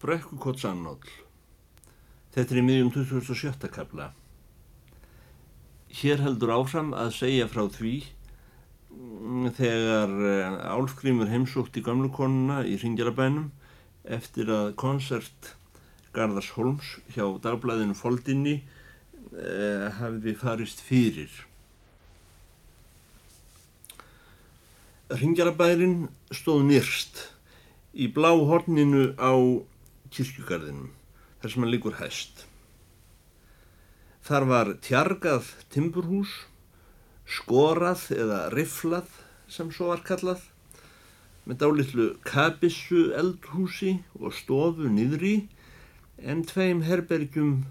Brekkukots annál. Þetta er í miðjum 2007. kapla. Hér heldur áfram að segja frá því mm, þegar eh, Álfgrímur heimsótt í gamlukonuna í Ringjarabænum eftir að konsert Garðars Holms hjá dagblæðinu Foldinni eh, hafði farist fyrir. Ringjarabærin stóð nýrst í blá horninu á kirkjugarðinum, þar sem hann líkur hæst. Þar var tjargað timburhús, skorað eða riflað sem svo var kallað, með dálitlu kabissu eldhúsi og stofu niðri en tveim herbergjum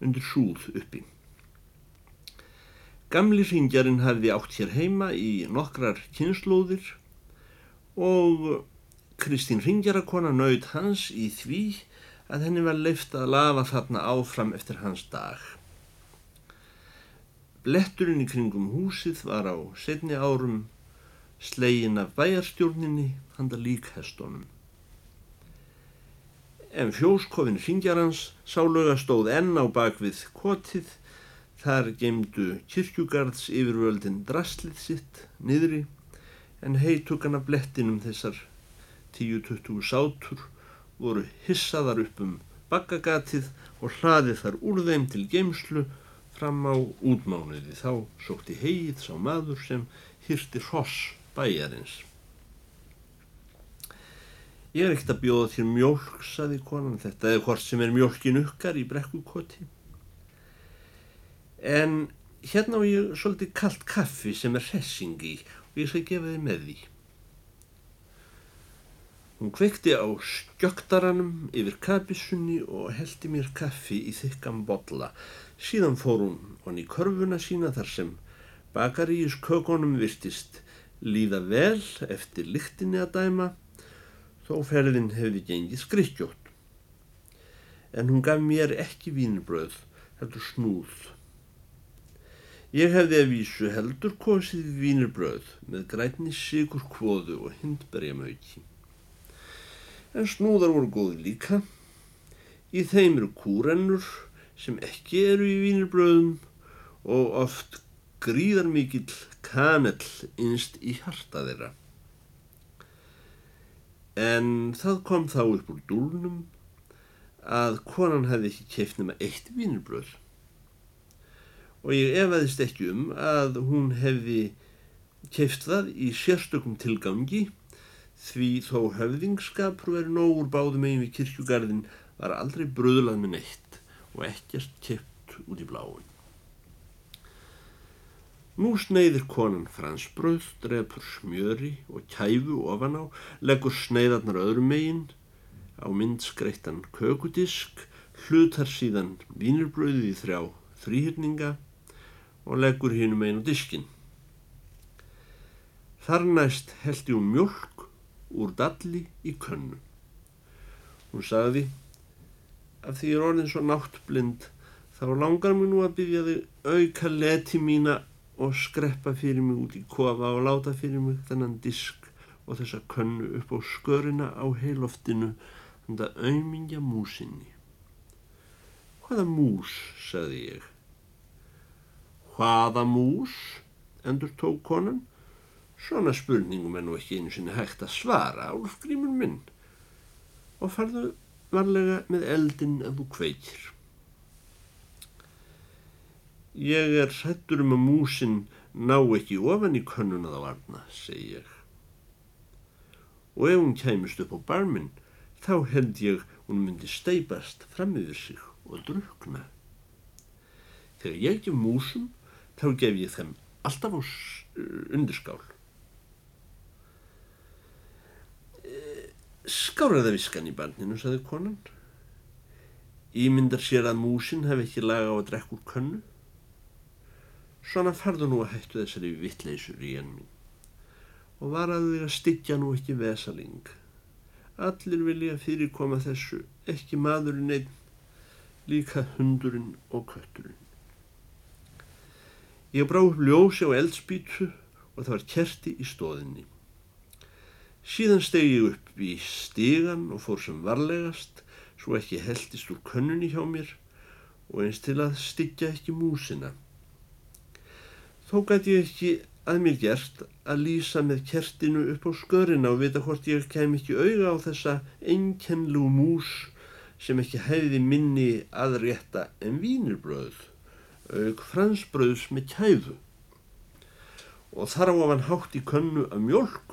undir súð uppi. Gamli ringjarinn hafði átt hér heima í nokkrar kynnslóðir og Kristín Ringjarakona naut hans í því að henni var leift að lafa þarna áfram eftir hans dag. Bletturinn í kringum húsið var á setni árum slegin af bæjarstjórninni handa líkhestónum. En fjóskofin Ringjarans sálöga stóð enn á bakvið kotið, þar gemdu kirkjugarðs yfirvöldin drastlið sitt niðri en heitugan af blettinum þessar 10-20 sátur voru hissaðar upp um bakkagatið og hlaðið þar úr þeim til geimslu fram á útmánuði. Þá sótti heið sá maður sem hýrti hross bæjarins. Ég er ekkert að bjóða þér mjölk, saði konan, þetta eða hvort sem er mjölkin ukkar í brekkukoti. En hérna á ég svolítið kallt kaffi sem er hressingi og ég skal gefa þið með því. Hún kveikti á skjöktaranum yfir kapissunni og heldi mér kaffi í þykkan botla. Síðan fór hún honni í körfuna sína þar sem bakaríus kökunum virtist líða vel eftir lyktinni að dæma þó ferðin hefði gengið skrikkjótt. En hún gaf mér ekki vínbröð, heldur snúð. Ég hefði að vísu heldur kosið vínbröð með grætni sigur kvóðu og hindberjamauki en snúðar voru góði líka. Í þeim eru kúrennur sem ekki eru í vínirbröðum og oft gríðar mikill kanell innst í harta þeirra. En það kom þá upp úr dúlnum að konan hefði ekki keift nema eitt vínirbröð og ég efaðist ekki um að hún hefði keift það í sérstökum tilgangi Því þó höfðingskapur verið nógur báðum eigin við kirkjugarðin var aldrei bröðlað með neitt og ekkert kippt út í bláin. Nú sneiðir konan fransbröð, drefur smjöri og kæfu ofan á, leggur sneiðarnar öðrum megin, á mynd skreittan kökudisk, hlutar síðan vínirbröðið í þrjá þrýhyrninga og leggur hínum einn á diskin. Þar næst held ég um mjölk úr dalli í könnu. Hún sagði að því ég er orðin svo náttblind þá langar mér nú að byggja þig auka leti mína og skreppa fyrir mig út í kofa og láta fyrir mig þennan disk og þessa könnu upp á skörina á heiloftinu þannig að auðmingja músinni. Hvaða mús, sagði ég. Hvaða mús, endur tók konan Svona spurningum er nú ekki einu sinni hægt að svara, Álfgrímur minn. Og farðu varlega með eldin að þú kveikir. Ég er hættur um að músin ná ekki ofan í könnuna þá varna, segi ég. Og ef hún kæmist upp á barminn, þá held ég hún myndi steipast fram yfir sig og drukna. Þegar ég gef músum, þá gef ég þeim alltaf á undirskál. Skáraða viskan í barninu, saði konan. Ímyndar sér að músin hef ekki laga á að drekka úr könnu. Svona farðu nú að hættu þessari vittleysur í enn mín. Og var að þig að styggja nú ekki vesaling. Allir vilja fyrirkoma þessu, ekki maðurinn einn, líka hundurinn og kötturinn. Ég brá upp ljósi á eldspítu og það var kerti í stóðinni. Síðan stegi ég upp í stígan og fór sem varlegast, svo ekki heldist úr könnunni hjá mér og eins til að styggja ekki músina. Þó gæti ég ekki að mér gert að lýsa með kertinu upp á skörina og vita hvort ég kem ekki auga á þessa einkennlu mús sem ekki hefði minni aðrétta en vínirbröð, auk fransbröðs með kæðu og þar á að hann hátt í könnu af mjölk.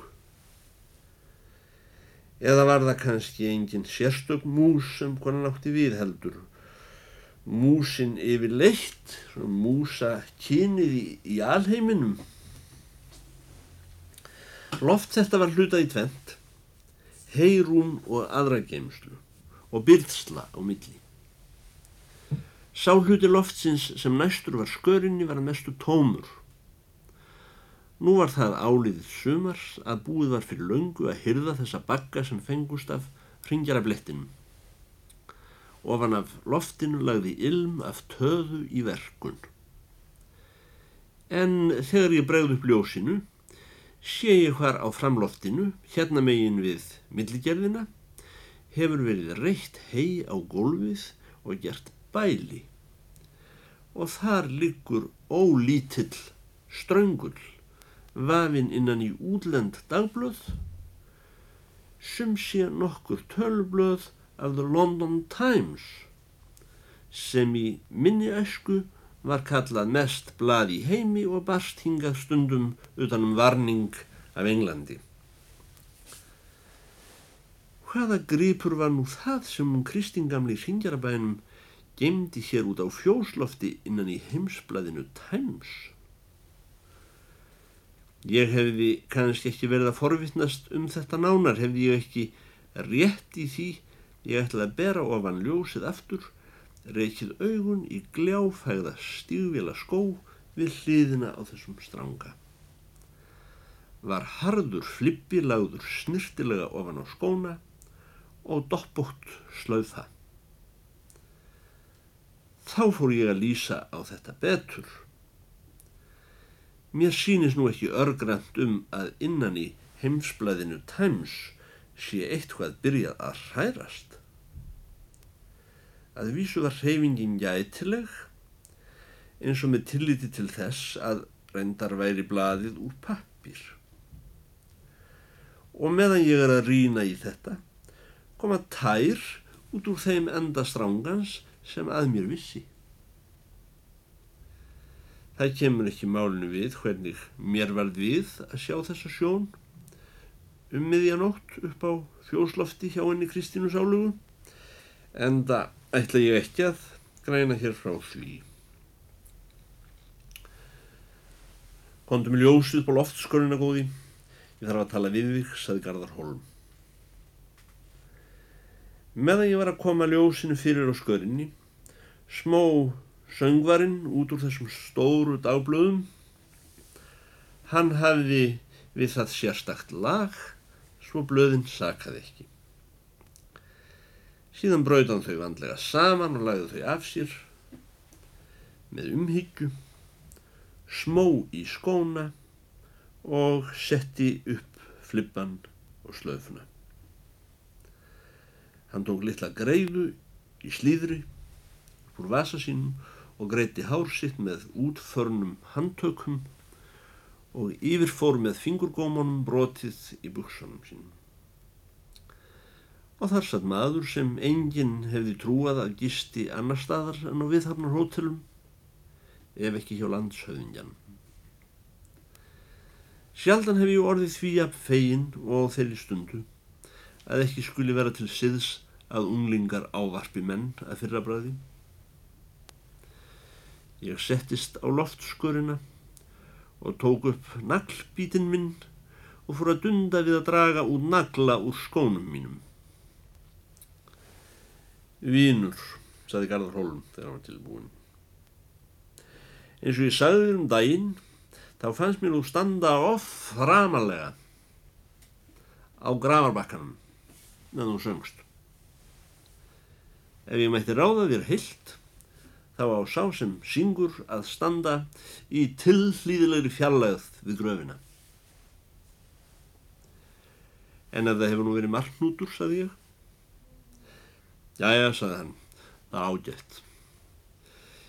Eða var það kannski engin sérstök mús sem konan átti við heldur músin yfir leitt, músa kynið í, í alheiminum. Loft þetta var hlutað í tvent, heyrún og aðra geimslu og byrðsla á milli. Sá hluti loftsins sem næstur var skörinni var mestu tómur. Nú var það áliðið sumars að búið var fyrir löngu að hyrða þessa bakka sem fengust af ringjara blettinum. Ofan af loftinu lagði ilm af töðu í verkun. En þegar ég bregð upp ljósinu, sé ég hvar á framloftinu, hérna megin við milligerðina, hefur verið reitt hei á gólfið og gert bæli. Og þar liggur ólítill ströngul, vafinn innan í útlend dagblöð, sem sé nokkur tölblöð af The London Times sem í minni ösku var kallað mest blað í heimi og barst hingað stundum utanum varning af Englandi. Hvaða gripur var nú það sem Kristingamli Singjarabænum gemdi hér út á fjóslofti innan í heimsblæðinu Times? Ég hefði kannski ekki verið að forvittnast um þetta nánar, hefði ég ekki rétt í því Ég ætlaði að bera ofan ljósið aftur, reykið augun í gljáfægða stígvila skó við hliðina á þessum stranga. Var harður flippi lagður snirtilega ofan á skóna og doppbútt slauð það. Þá fór ég að lýsa á þetta betur. Mér sýnis nú ekki örgrant um að innan í heimsblæðinu Times sé eitthvað byrjað að hrærast. Að vísu var hreyfingin gætileg eins og með tilliti til þess að reyndar væri blaðið úr pappir. Og meðan ég er að rína í þetta koma tær út úr þeim endastrángans sem að mér vissi. Það kemur ekki málinu við hvernig mér varð við að sjá þessa sjón um miðjanótt upp á fjóslofti hjá henni Kristínu Sálugu en það ætla ég ekki að græna hér frá því. Kondum ljósið på loftskorina góði, ég þarf að tala við þig, saði Garðar Holm. Meðan ég var að koma ljósinu fyrir á skörinni, smó söngvarinn út úr þessum stóru dagblöðum, hann hafði við það sérstakt lag svo blöðin sakaði ekki. Síðan brauðan þau vandlega saman og lagði þau af sér með umhyggju, smó í skóna og setti upp flippan og slöfuna. Hann tók litla greiðu í slíðri úr vasa sínum og greiti hár sitt með útförnum handtökum og yfirfór með fingurgómanum brotið í buksunum sínum. Og þar satt maður sem enginn hefði trúað að gisti annar staðar en á viðhafnar hótelum, ef ekki hjá landshauðingjan. Sjaldan hef ég orðið því að fegin og þeirri stundu að ekki skuli vera til siðs að unglingar ávarpi menn að fyrra bræði. Ég settist á loftskurina og tók upp naglbítinn minn og fór að dunda við að draga út nagla úr skónum mínum. Vínur, saði Garðar Hólm þegar hann var tilbúin. Eins og ég sagði þér um daginn, þá fannst mér nú standa off framalega á gravarbakkanum meðan þú söngst. Ef ég mætti ráða þér heilt, þá á sá sem syngur að standa í tillýðilegri fjarlægð við gröfina. En ef það hefur nú verið marknútur, saði ég. Jæja, sagði hann, það ágætt.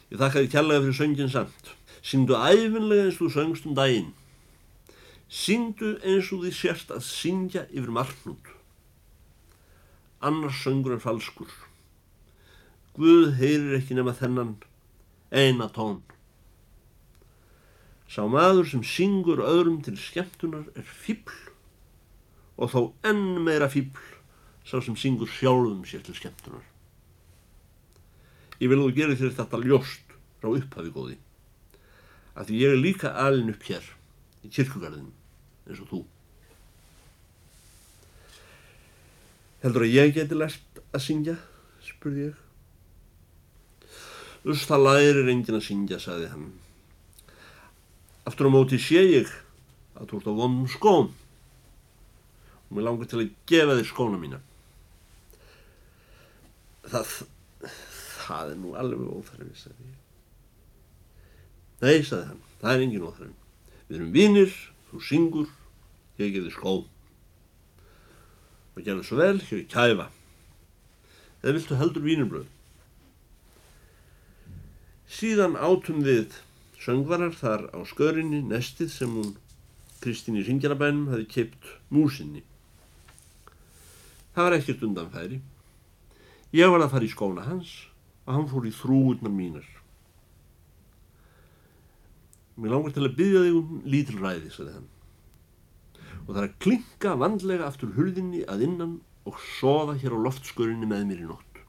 Ég þakka þið kjallaði fyrir söngin samt. Syngdu æfinlega eins og þú söngst um daginn. Syngdu eins og þið sérst að syngja yfir margnút. Annars söngur er falskur. Guð heyrir ekki nema þennan eina tón. Sá maður sem syngur öðrum til skemmtunar er fíbl og þó enn meira fíbl sá sem syngur sjálfum sér til skemmtunar. Ég vil þú gera þér þetta ljóst frá upphafi góði að því ég er líka alin upp hér í kirkugarðin eins og þú. Heldur að ég geti lært að syngja, spurði ég. Þess það lærir engin að syngja, sagði hann. Aftur á móti sé ég að þú ert á vonum skóm og mér langar til að gefa þér skóna mína. Það, það er nú alveg óþarfi, sagði ég. Nei, sagði hann, það er engin óþarfi. Við erum vinnir, þú syngur, ég gef þér skó. Og gerðu svo vel, hér er kæfa. Eða viltu heldur vínirbröð? Síðan átum við söngvarar þar á skörinni nestið sem hún Kristín í Ringjarabænum hafi keipt músinni. Það var ekkert undanfæri. Ég var að fara í skóna hans og hann fór í þrúurnar mínar. Mér langar til að byggja þig um lítilræði, sagði hann. Og það er að klinka vandlega aftur hurðinni að innan og sofa hér á loftskörinni með mér í nótt.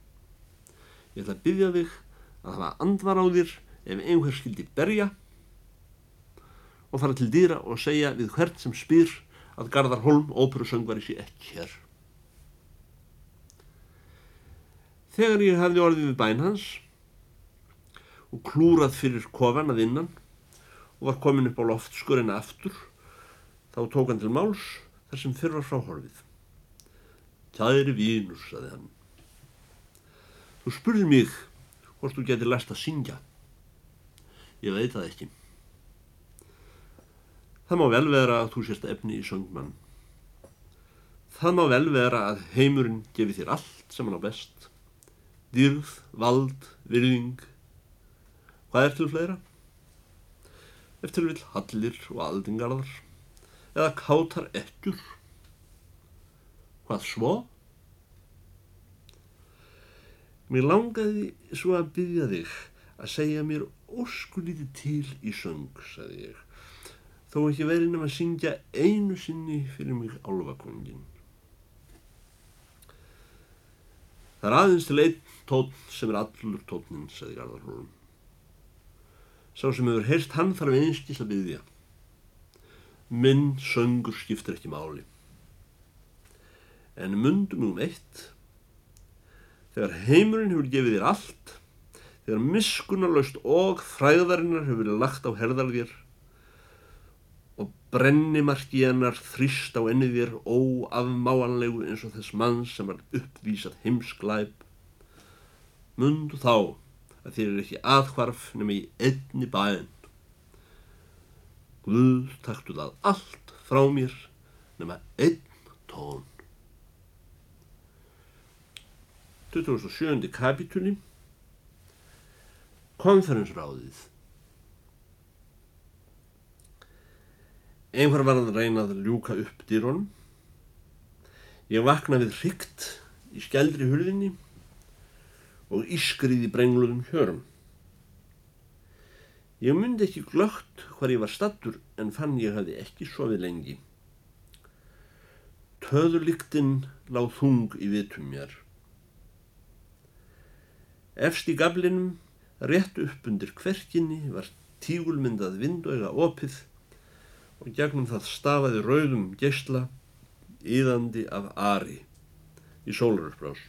Ég ætla að byggja þig að hafa andvar á þér ef einhver skildi berja og fara til dýra og segja við hvert sem spyr að Garðar Holm óperusöngvari sé ekki hér. Þegar ég hafði orðið við bæn hans og klúrað fyrir kofan að innan og var komin upp á loftskurina aftur, þá tók hann til máls þar sem fyrr var fráhorfið. Kæri vínur, saði hann. Þú spurði mig hvort þú getur læst að syngja. Ég veit það ekki. Það má vel vera að þú sést efni í söngmann. Það má vel vera að heimurinn gefi þér allt sem hann á best. Dýrð, vald, virðing. Hvað er til fleira? Eftir vil hallir og aldingarðar. Eða kátar ekkur. Hvað svo? Mér langaði svo að byggja þig að segja mér óskulítið til í söng, sagði ég, þó ekki verið nefn að syngja einu sinni fyrir mig álvakongin. Það er aðeins til einn tónn sem er allur tónnin, sagði Garðarhólum. Sá sem hefur heyrst hann þarf einskís að byggja. Minn söngur skiptir ekki máli. En mundum um eitt Þegar heimurinn hefur gefið þér allt, þegar miskunarlaust og fræðarinnar hefur verið lagt á herðalgér og brennimarki hennar þrýst á ennið þér óafmáanlegu eins og þess mann sem var uppvísað heimsklæp, mundu þá að þér er ekki aðhvarf nema í einni bæinn. Guð taktu það allt frá mér nema einn tón. 27. kapitúli Konferensráðið Einhver var að reyna að ljúka upp dýrónum. Ég vakna við hrygt í skjaldri hurðinni og ískrið í brengluðum hjörum. Ég myndi ekki glögt hvar ég var stattur en fann ég hafi ekki sofið lengi. Töðurliktinn láð þung í vitum mér. Efst í gablinum, rétt upp undir kverkinni, var tígulmyndað vindauga opið og gegnum það stafaði rauðum gesla íðandi af ari í sólarurbrás.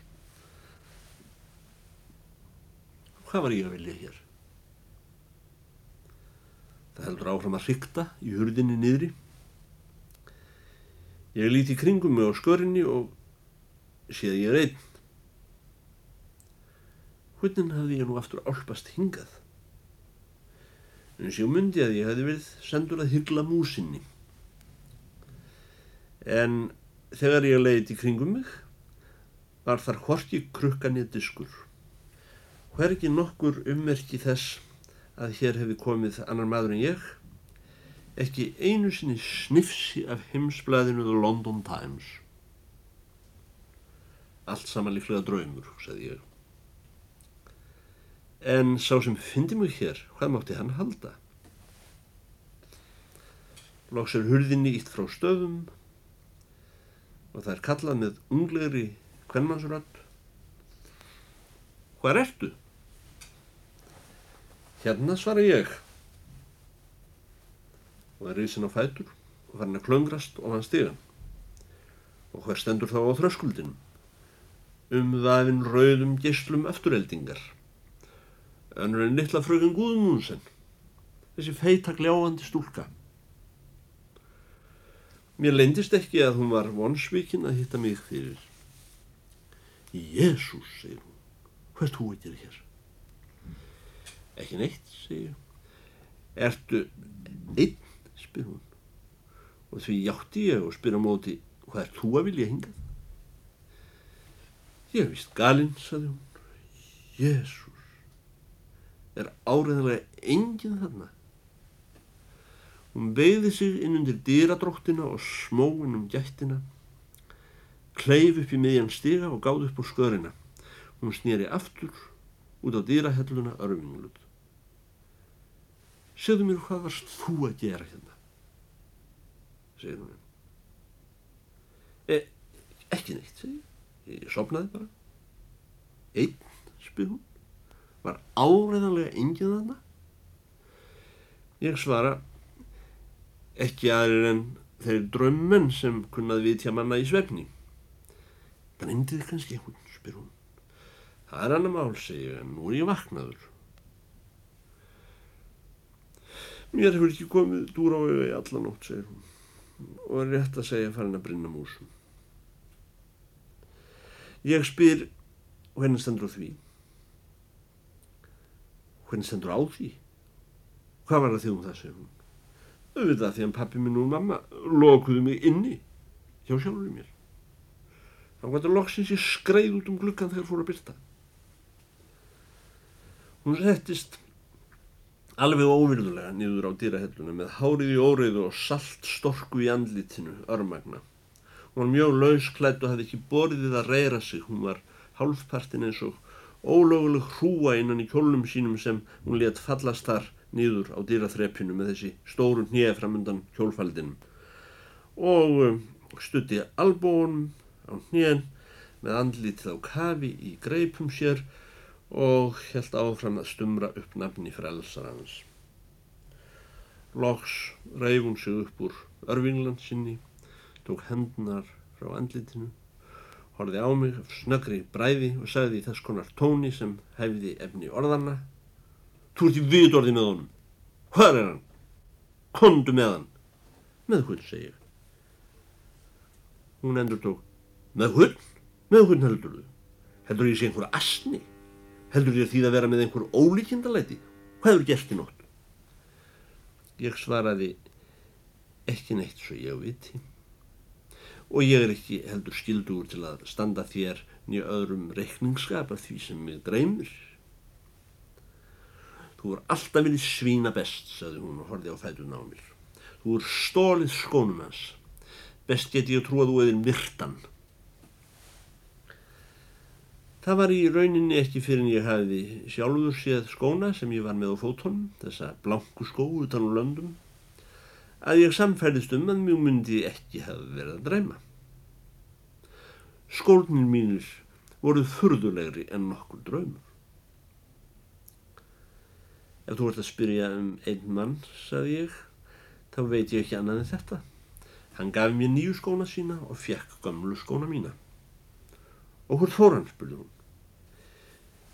Hvað var ég að vilja hér? Það heldur áfram að hrykta í hurðinni niðri. Ég líti kringum mig á skörinni og sé að ég er einn. Hvernig hafði ég nú aftur álpast hingað? En sér myndi að ég hefði verið sendur að hyggla músinni. En þegar ég leiði kringum mig, var þar horki krukkanið diskur. Hver ekki nokkur ummerki þess að hér hefði komið annar maður en ég, ekki einu sinni snifsi af heimsblæðinu The London Times. Allt saman líklega draumur, sagði ég. En sá sem fyndi mig hér, hvað mátti hann halda? Lóks er hurðinni ítt frá stöðum og það er kallað með unglegri kvennmannsrönd. Hvað ertu? Hérna svara ég. Og það er risin á fætur og farin að klöngrast og hann stigan. Og hver stendur þá á þröskuldin? Um þaðin rauðum gislum afturheldingar. Önnur en litla frökun Guðmúnsen. Þessi feita gljáandi stúlka. Mér leindist ekki að hún var vonsvíkin að hitta mig fyrir. Jésús, segir hún, hvað þú eitthvað hér? Ekki neitt, segir. Ertu einn, spyr hún. Og því játti ég og spyr á móti, hvað er þú að vilja hingað? Ég hef vist galinn, sagði hún. Jésús, er áriðanlega enginn þarna? Hún veiði sig inn undir dýradróttina og smóin um gættina, kleif upp í miðjan stiga og gáð upp úr skörina. Hún snýri aftur út á dýrahelluna örfingluð. Segðu mér hvað varst þú að gera hérna? segir hún. E, ekki neitt, segir ég. Ég sopnaði bara. Einn, spyr hún. Var áreðanlega engið þarna? Ég svara ekki aðrir en þeir drömmen sem kunnað vitja manna í svefni. Dreymdi þið kannski einhvern, spyr hún. Það er annar mál, segi ég, en nú er ég vaknaður. Mér hefur ekki komið dúr á auðvegi allanótt, segir hún, og er rétt að segja farin að brinna músum. Ég spyr, hvernig stendur á því? Hvernig stendur á því? Hvað var það því um það, segir hún? auðvitað því að pappi minn og mamma lokuðu mig inni hjá sjálfur mér þá var þetta loksins ég skreið út um glukkan þegar fór að byrta hún settist alveg óvirðulega niður á dýrahelluna með hárið í óreiðu og salt storku í andlitinu örmagna hún var mjög lausklætt og hafði ekki borðið að reyra sig hún var hálfpartin eins og ólöguleg hrúa innan í kjólnum sínum sem hún let fallast þar nýður á dýraþrepinu með þessi stóru hnið framundan hjólfaldinum og um, stutti albónum á hnið með andlitið á kafi í greipum sér og held áfram að stumra upp nafni frelsar hans. Loks reif hún sig upp úr örvingland sinni, tók hendnar frá andlitinu, horfið á mig af snöggri bræði og sagði þess konar tóni sem hefði efni orðana Þú ert í vitorði með honum. Hvað er hann? Kondu með hann. Með hvern, segi ég. Hún endur tók. Með hvern? Með hvern heldur þú? Heldur ég sé einhverja asni? Heldur ég því að vera með einhver ólíkjendalæti? Hvað hefur gert í nótt? Ég svaraði ekki neitt svo ég viti. Og ég er ekki heldur skildur til að standa þér nýja öðrum reikningsskap af því sem mig dreymir. Þú er alltaf viljið svína best, sagði hún og horfið á fætuna á mér. Þú er stólið skónum hans. Best get ég að trúa þú eðin virtan. Það var í rauninni ekki fyrir en ég hafiði sjálfur séð skóna sem ég var með á fótonum, þessa blanku skó utan á löndum, að ég samfærðist um að mjög myndi ekki hafa verið að dræma. Skólnir mínir voruð furðulegri en nokkur draumur. Ef þú ert að spyrja um einn mann, sagði ég, þá veit ég ekki annað en þetta. Hann gaf mér nýju skóna sína og fekk gamlu skóna mína. Og hvort fór hann, spurði hún.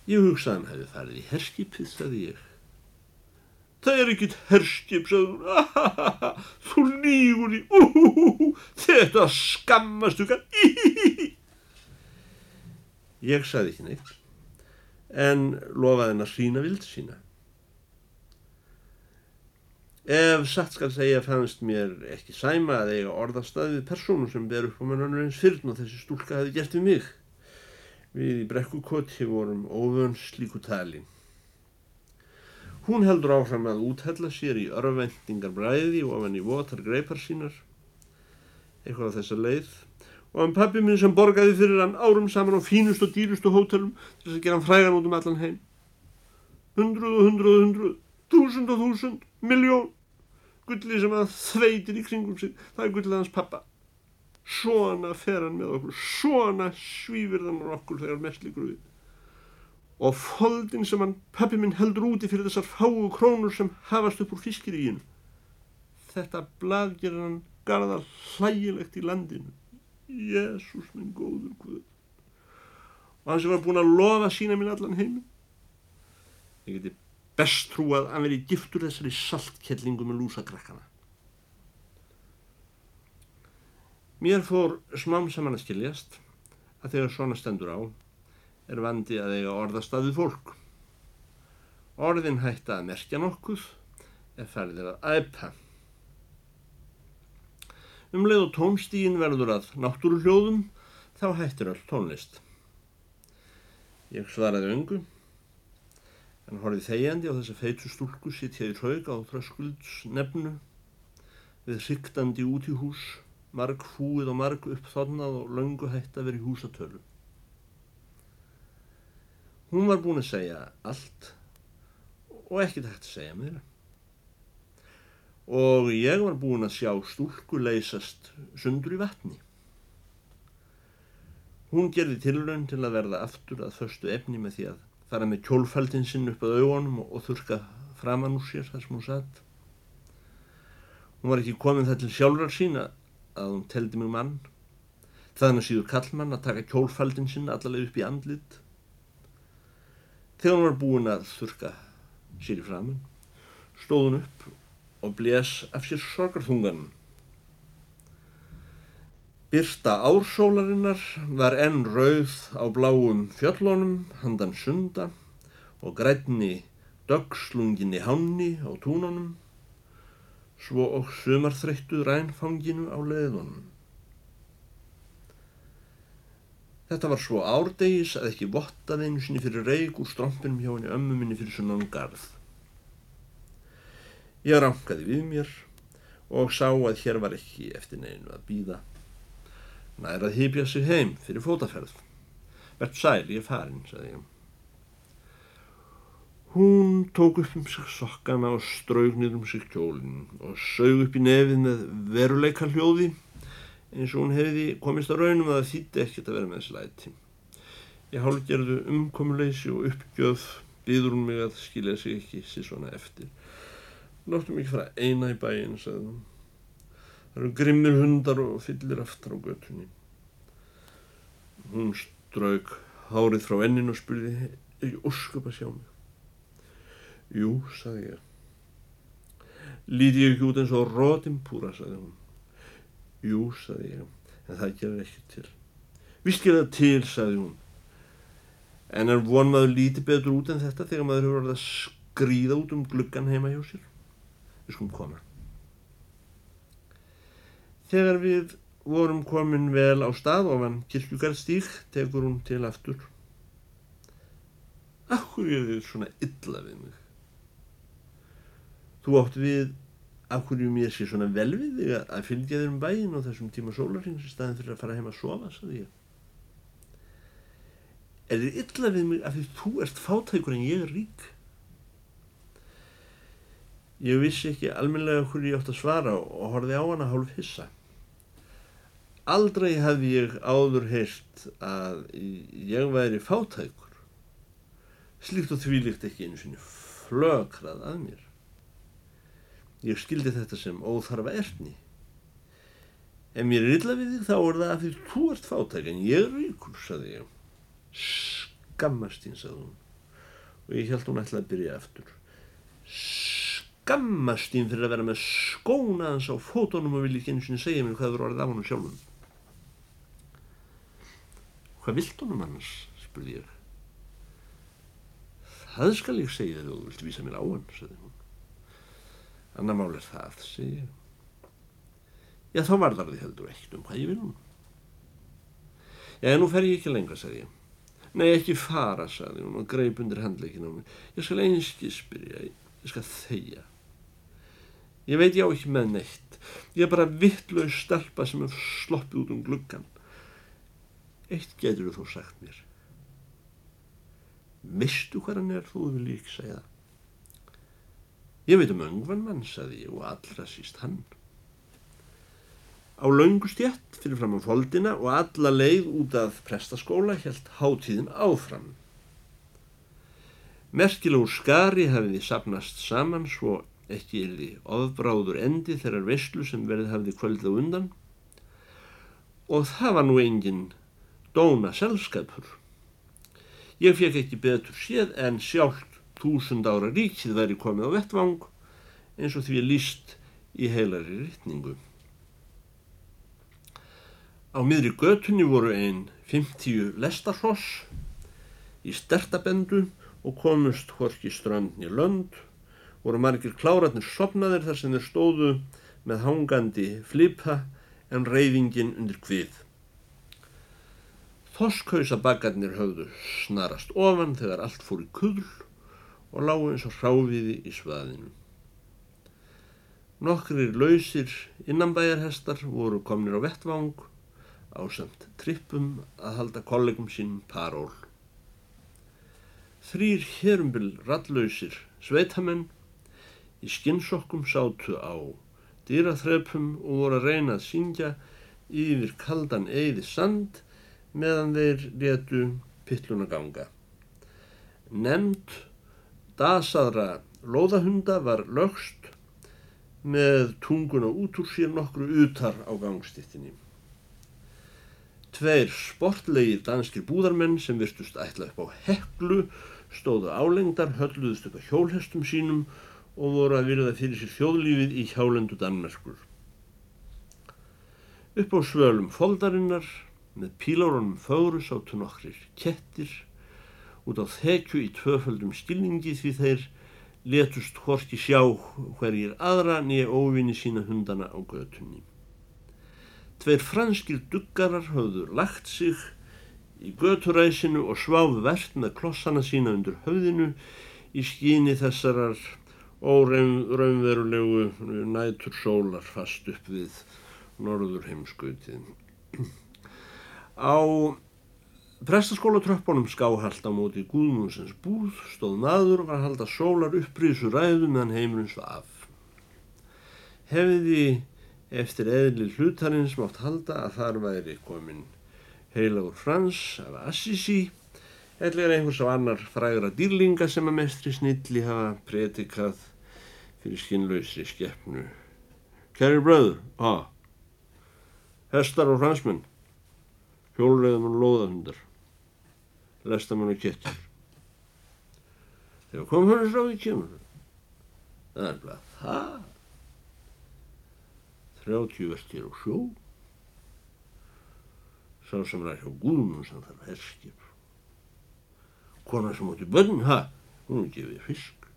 Ég hugsaði hann hefði farið í herskipið, sagði ég. Það er ekkit herskip, sagði hún. Ahahaha, þú lígur í, úhúhú, þetta skammastu kann, íhíhí. Ég sagði ekki neitt, en lofaði hann að sína vild sína. Ef satt skal segja fannst mér ekki sæma að eiga orðastað við persónu sem ber upp á mann önnur eins fyrrn og þessi stúlka hefði gert við mig. Við í brekkukoti vorum óvön slíku talin. Hún heldur áfram að úthella sér í örvendingar bræði og ofan í votar greipar sínar, eitthvað á þessa leið, og hann pappi minn sem borgaði fyrir hann árum saman á fínust og dýrustu hótelum til þess að gera hann frægan út um allan heim. Hundruð og hundruð og hundruð, þúsund og þúsund, miljón, gullið sem að þveitir í kringum sig, það er gullið hans pappa. Svona fer hann með okkur, svona svífir þann okkur þegar mest líkur við. Og foldin sem hann pappi minn heldur úti fyrir þessar fáu krónur sem hafast upp úr fiskiríginu. Þetta blað gerir hann garðar hlægilegt í landinu. Jésús minn góður guð. Og hann sem var búin að lofa sína minn allan heiminn. Ég geti best trú að hann veri giftur þessari saltkellingu með lúsakrakkana. Mér fór smám saman að skiljast að þegar svona stendur á er vandi að eiga orðastafið fólk. Orðin hætta að merkja nokkuð ef færðir að æpa. Um leið og tónstígin verður að náttúru hljóðum þá hættir öll tónlist. Ég svaraði öngu en horfið þegjandi á þessa feitu stúlku sittja í raug á þröskulds nefnu við hryktandi út í hús marg fúið og marg uppþornað og löngu hætt að vera í húsatölu. Hún var búin að segja allt og ekkert hægt að segja meira. Og ég var búin að sjá stúlku leysast sundur í vatni. Hún gerði tilraun til að verða aftur að förstu efni með því að fara með kjólfaldin sinn upp að augunum og, þurka framann úr sér þar sem hún satt. Hún var ekki komin það til sjálfrar sína að hún teldi mig mann. Þannig síður kallmann að taka kjólfaldin sinn allaveg upp í andlit. Þegar hún var búin að þurka sér í framann, stóð hún upp og blés af sér sorgarþungan. Byrsta ársólarinnar var enn rauð á bláum fjöllónum handan sunda og grænni dögslunginni hanni á túnunum svo og sumarþreyttu rænfanginu á leðunum. Þetta var svo árdegis að ekki vottaði einu sinni fyrir reik úr strómpinum hjá henni ömmu minni fyrir sunnan garð. Ég rankaði við mér og sá að hér var ekki eftir neinu að býða. Nær að hýpja sig heim fyrir fótaferð. Vert sæl, ég farin, sagði ég. Hún tók upp um sig sokkana og straugnir um sig kjólinn og sög upp í nefið með veruleika hljóði eins og hún hefði komist á raunum að þýtti ekkert að vera með slæti. Ég hálfgerðu umkomuleysi og uppgjöf byður hún mig að skilja sig ekki sér svona eftir. Láttu mig ekki fara eina í bæin, sagði hún. Það eru grimmir hundar og fyllir aftar á göttunni. Hún strauk hárið frá ennin og spurði, er ég ósköp að sjá mig? Jú, sagði ég. Líti ég ekki út eins og rótimpúra, sagði hún. Jú, sagði ég, en það gerir ekki til. Vist gerir það til, sagði hún. En er von maður lítið betur út en þetta þegar maður hefur verið að skrýða út um gluggan heima hjá sér? Við skulum koma. Þegar við vorum komin vel á stað ofan kirkjugarstík tekur hún til aftur. Akkur er þið svona illa við mig? Þú átt við akkur ég mér sé svona vel við þig að fylgja þér um bæin og þessum tíma sólarins í staðin fyrir að fara heim að sofa, saði ég. Er þið illa við mig af því þú ert fátækur en ég er rík? Ég vissi ekki almenlega hverju ég átt að svara og horfið á hana hálf hissa. Aldrei hafði ég áður heyrt að ég væri fátækur. Slíkt og þvílíkt ekki einu sinni flökrað að mér. Ég skildi þetta sem óþarfa erfni. Ef mér er illa við þig þá er það að því þú ert fátæk en ég er ríkur, saði ég. Skammast þín, saði hún. Og ég held hún ætlaði að byrja aftur. Skammast þín fyrir að vera með skóna hans á fótónum og vilja ekki einu sinni segja mér hvað þú orðið af honum sjálfum. Hvað vilt honum annars, spurði ég. Það skal ég segja þegar þú vilt vísa mér á hann, sagði hún. Annar mál er það, segi ég. Já, þá varðar þið heldur ekkert um ég hún. Já, nú fer ég ekki lengra, sagði ég. Nei, ekki fara, sagði hún og greip undir handleikin á mig. Ég skal einski spyrja, ég skal þeia. Ég veit ég á ekki með neitt. Ég er bara vittlaus stelpa sem er sloppið út um gluggan. Eitt getur þú sagt mér. Mistu hvað hann er þú vil lík segja það? Ég veit um öngvan mann, sagði ég, og allra síst hann. Á laungustjætt fyrir fram á foldina og alla leið út af prestaskóla helt hátíðin áfram. Merkilegu skari hafiði sapnast saman svo ekki erði ofbráður endi þeirrar vestlu sem verið hafði kvöldið undan og það var nú engin dóna selskapur. Ég fekk ekki betur séð en sjálft túsund ára ríkið væri komið á vettvang eins og því líst í heilari rytningu. Á miðri götunni voru einn 50 lestarhross í stertabendu og komust horki strandni lönd, voru margir kláratnir sopnaðir þar sem þeir stóðu með hangandi flipa en reyfingin undir hvið. Þoskhausa bakarnir höfðu snarast ofan þegar allt fór í kull og lágu eins og hráfiði í svaðinu. Nokkrir lausir innanbæjarhestar voru komnir á vettvang ásamt trippum að halda kollegum sínum paról. Þrýr hérumbil rallauðsir sveitamenn í skinnsokkum sátu á dýraþrepum og voru að reyna að syngja yfir kaldan eiði sand meðan þeir letu pittluna ganga. Nemnd dasaðra lóðahunda var lögst með tunguna út úr sér nokkru utar á gangstittinni. Tveir sportlegir danskir búðarmenn sem virtust ætla upp á heklu stóðu álengdar, hölluðust upp á hjólhestum sínum og voru að virða fyrir sér þjóðlífið í hjálendu Danmerkur. Upp á svölum foldarinnar með pílárunum fögru sátu nokkrir kettir út á þekju í tvöföldum skilningi því þeir letust horki sjá hverjir aðra nýja óvinni sína hundana á götunni. Tveir franskir duggarar höfðu lagt sig í göturæsinu og sváðu verðt með klossana sína undir höfðinu í skíni þessarar óraunverulegu nætur sólar fast upp við norður heimskautið. Á prestaskólatröppunum skáhald á móti Guðmundsens búð stóð maður og var að halda sólar upprísu ræðu meðan heimurins var af. Hefði Eftir eðli hlutarins mátt halda að þar væri komin heilagur Frans af Assisi eða einhvers á annar frægra dýrlinga sem að mestri snilli hafa pretikað fyrir skinnlausri skeppnu. Kæri bröður, ha, hestar og fransmenn, hjólreðum og lóðahundar, lestamann og kettir. Þegar kom hann að slá í kemur, það er bara það. 30 verkir á sjó. Sá sem ræði á gúðunum sem þarf herskip. Kona sem átti bönn ha, hún gefið fisk.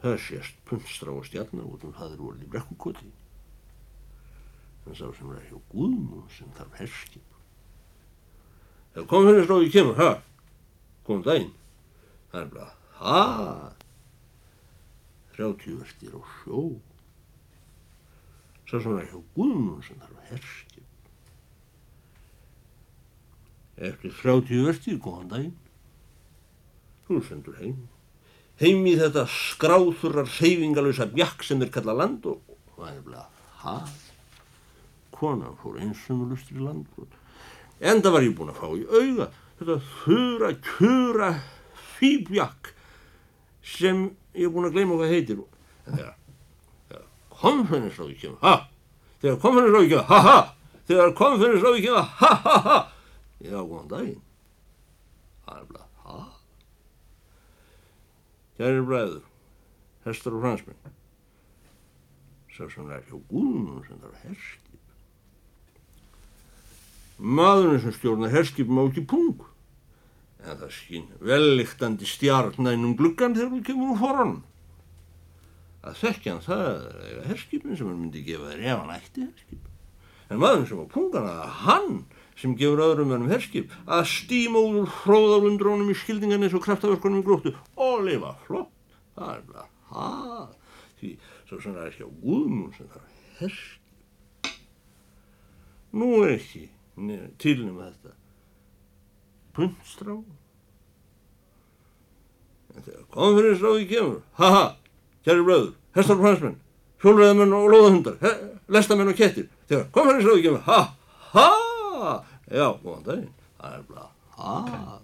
Það sést punstra á stjarnar út um það er volið í brekkukoti. En sá sem ræði á gúðunum sem þarf herskip eða kom henni slóði kemur ha, kom dæn það er bara ha 30 verkir á sjó svo sem var hjá Guðmund sem þarf herskip. Eftir 30 vertið, góðan daginn, hún sendur heim. Heim í þetta skráþurrar seyfingalösa bjakk sem er kalla land og það er bleið að konan fór einsumlustur í landbrot. Enda var ég búin að fá í auga þetta þurra, kjura fýbjakk sem ég er búin að gleyma hvað heitir. En þegar konferensráði kemur, ha, þegar konferensráði kemur, ha, ha, þegar konferensráði kemur, ha, ha, ha, já, góðan daginn, það er bara, ha, kæri bræður, hestar og fransmenn, svo sem er hjá gúnum sem þarf herskip, maðurinn sem stjórnar herskip má ekki pung, en það skinn velliktandi stjarnænum gluggan þegar við kemur úr foran að þekkja hann það er herskipin sem hann myndi gefa þér ef hann ætti herskip en maður sem var pungan að hann sem gefur öðrum önum herskip að stíma úr hróðalundrónum í skildingan eins og kraftaverkunum í gróttu og lifa flott. Það er bara, ha, því svo sem það er ekki á úðmún sem það er herskip. Nú ekki, tilnum þetta. Puntstrá. En þegar konferensráði kemur, haha, kæri bröður, hestar og fransmenn, hjólræðamenn og lóðahundar, lestamenn og kettir, þegar konferensráði kemur, ha, ha, já, góðan daginn, það er bara, ha.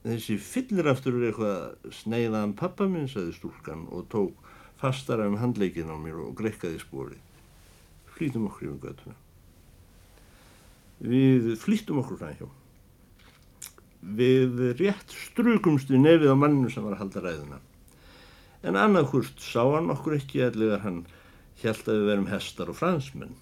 Þessi fylliraftur er eitthvað sneiðan pappa minn, sagði stúlkan og tók fastara um handleikin á mér og greikkaði spóri. Flýtum okkur yfir göttuna. Við flýttum okkur fræðjá. Við rétt strukumst við nefið á manninu sem var að halda ræðuna. En annað hvort sá hann okkur ekki að hann held að við verum hestar og fransmenn.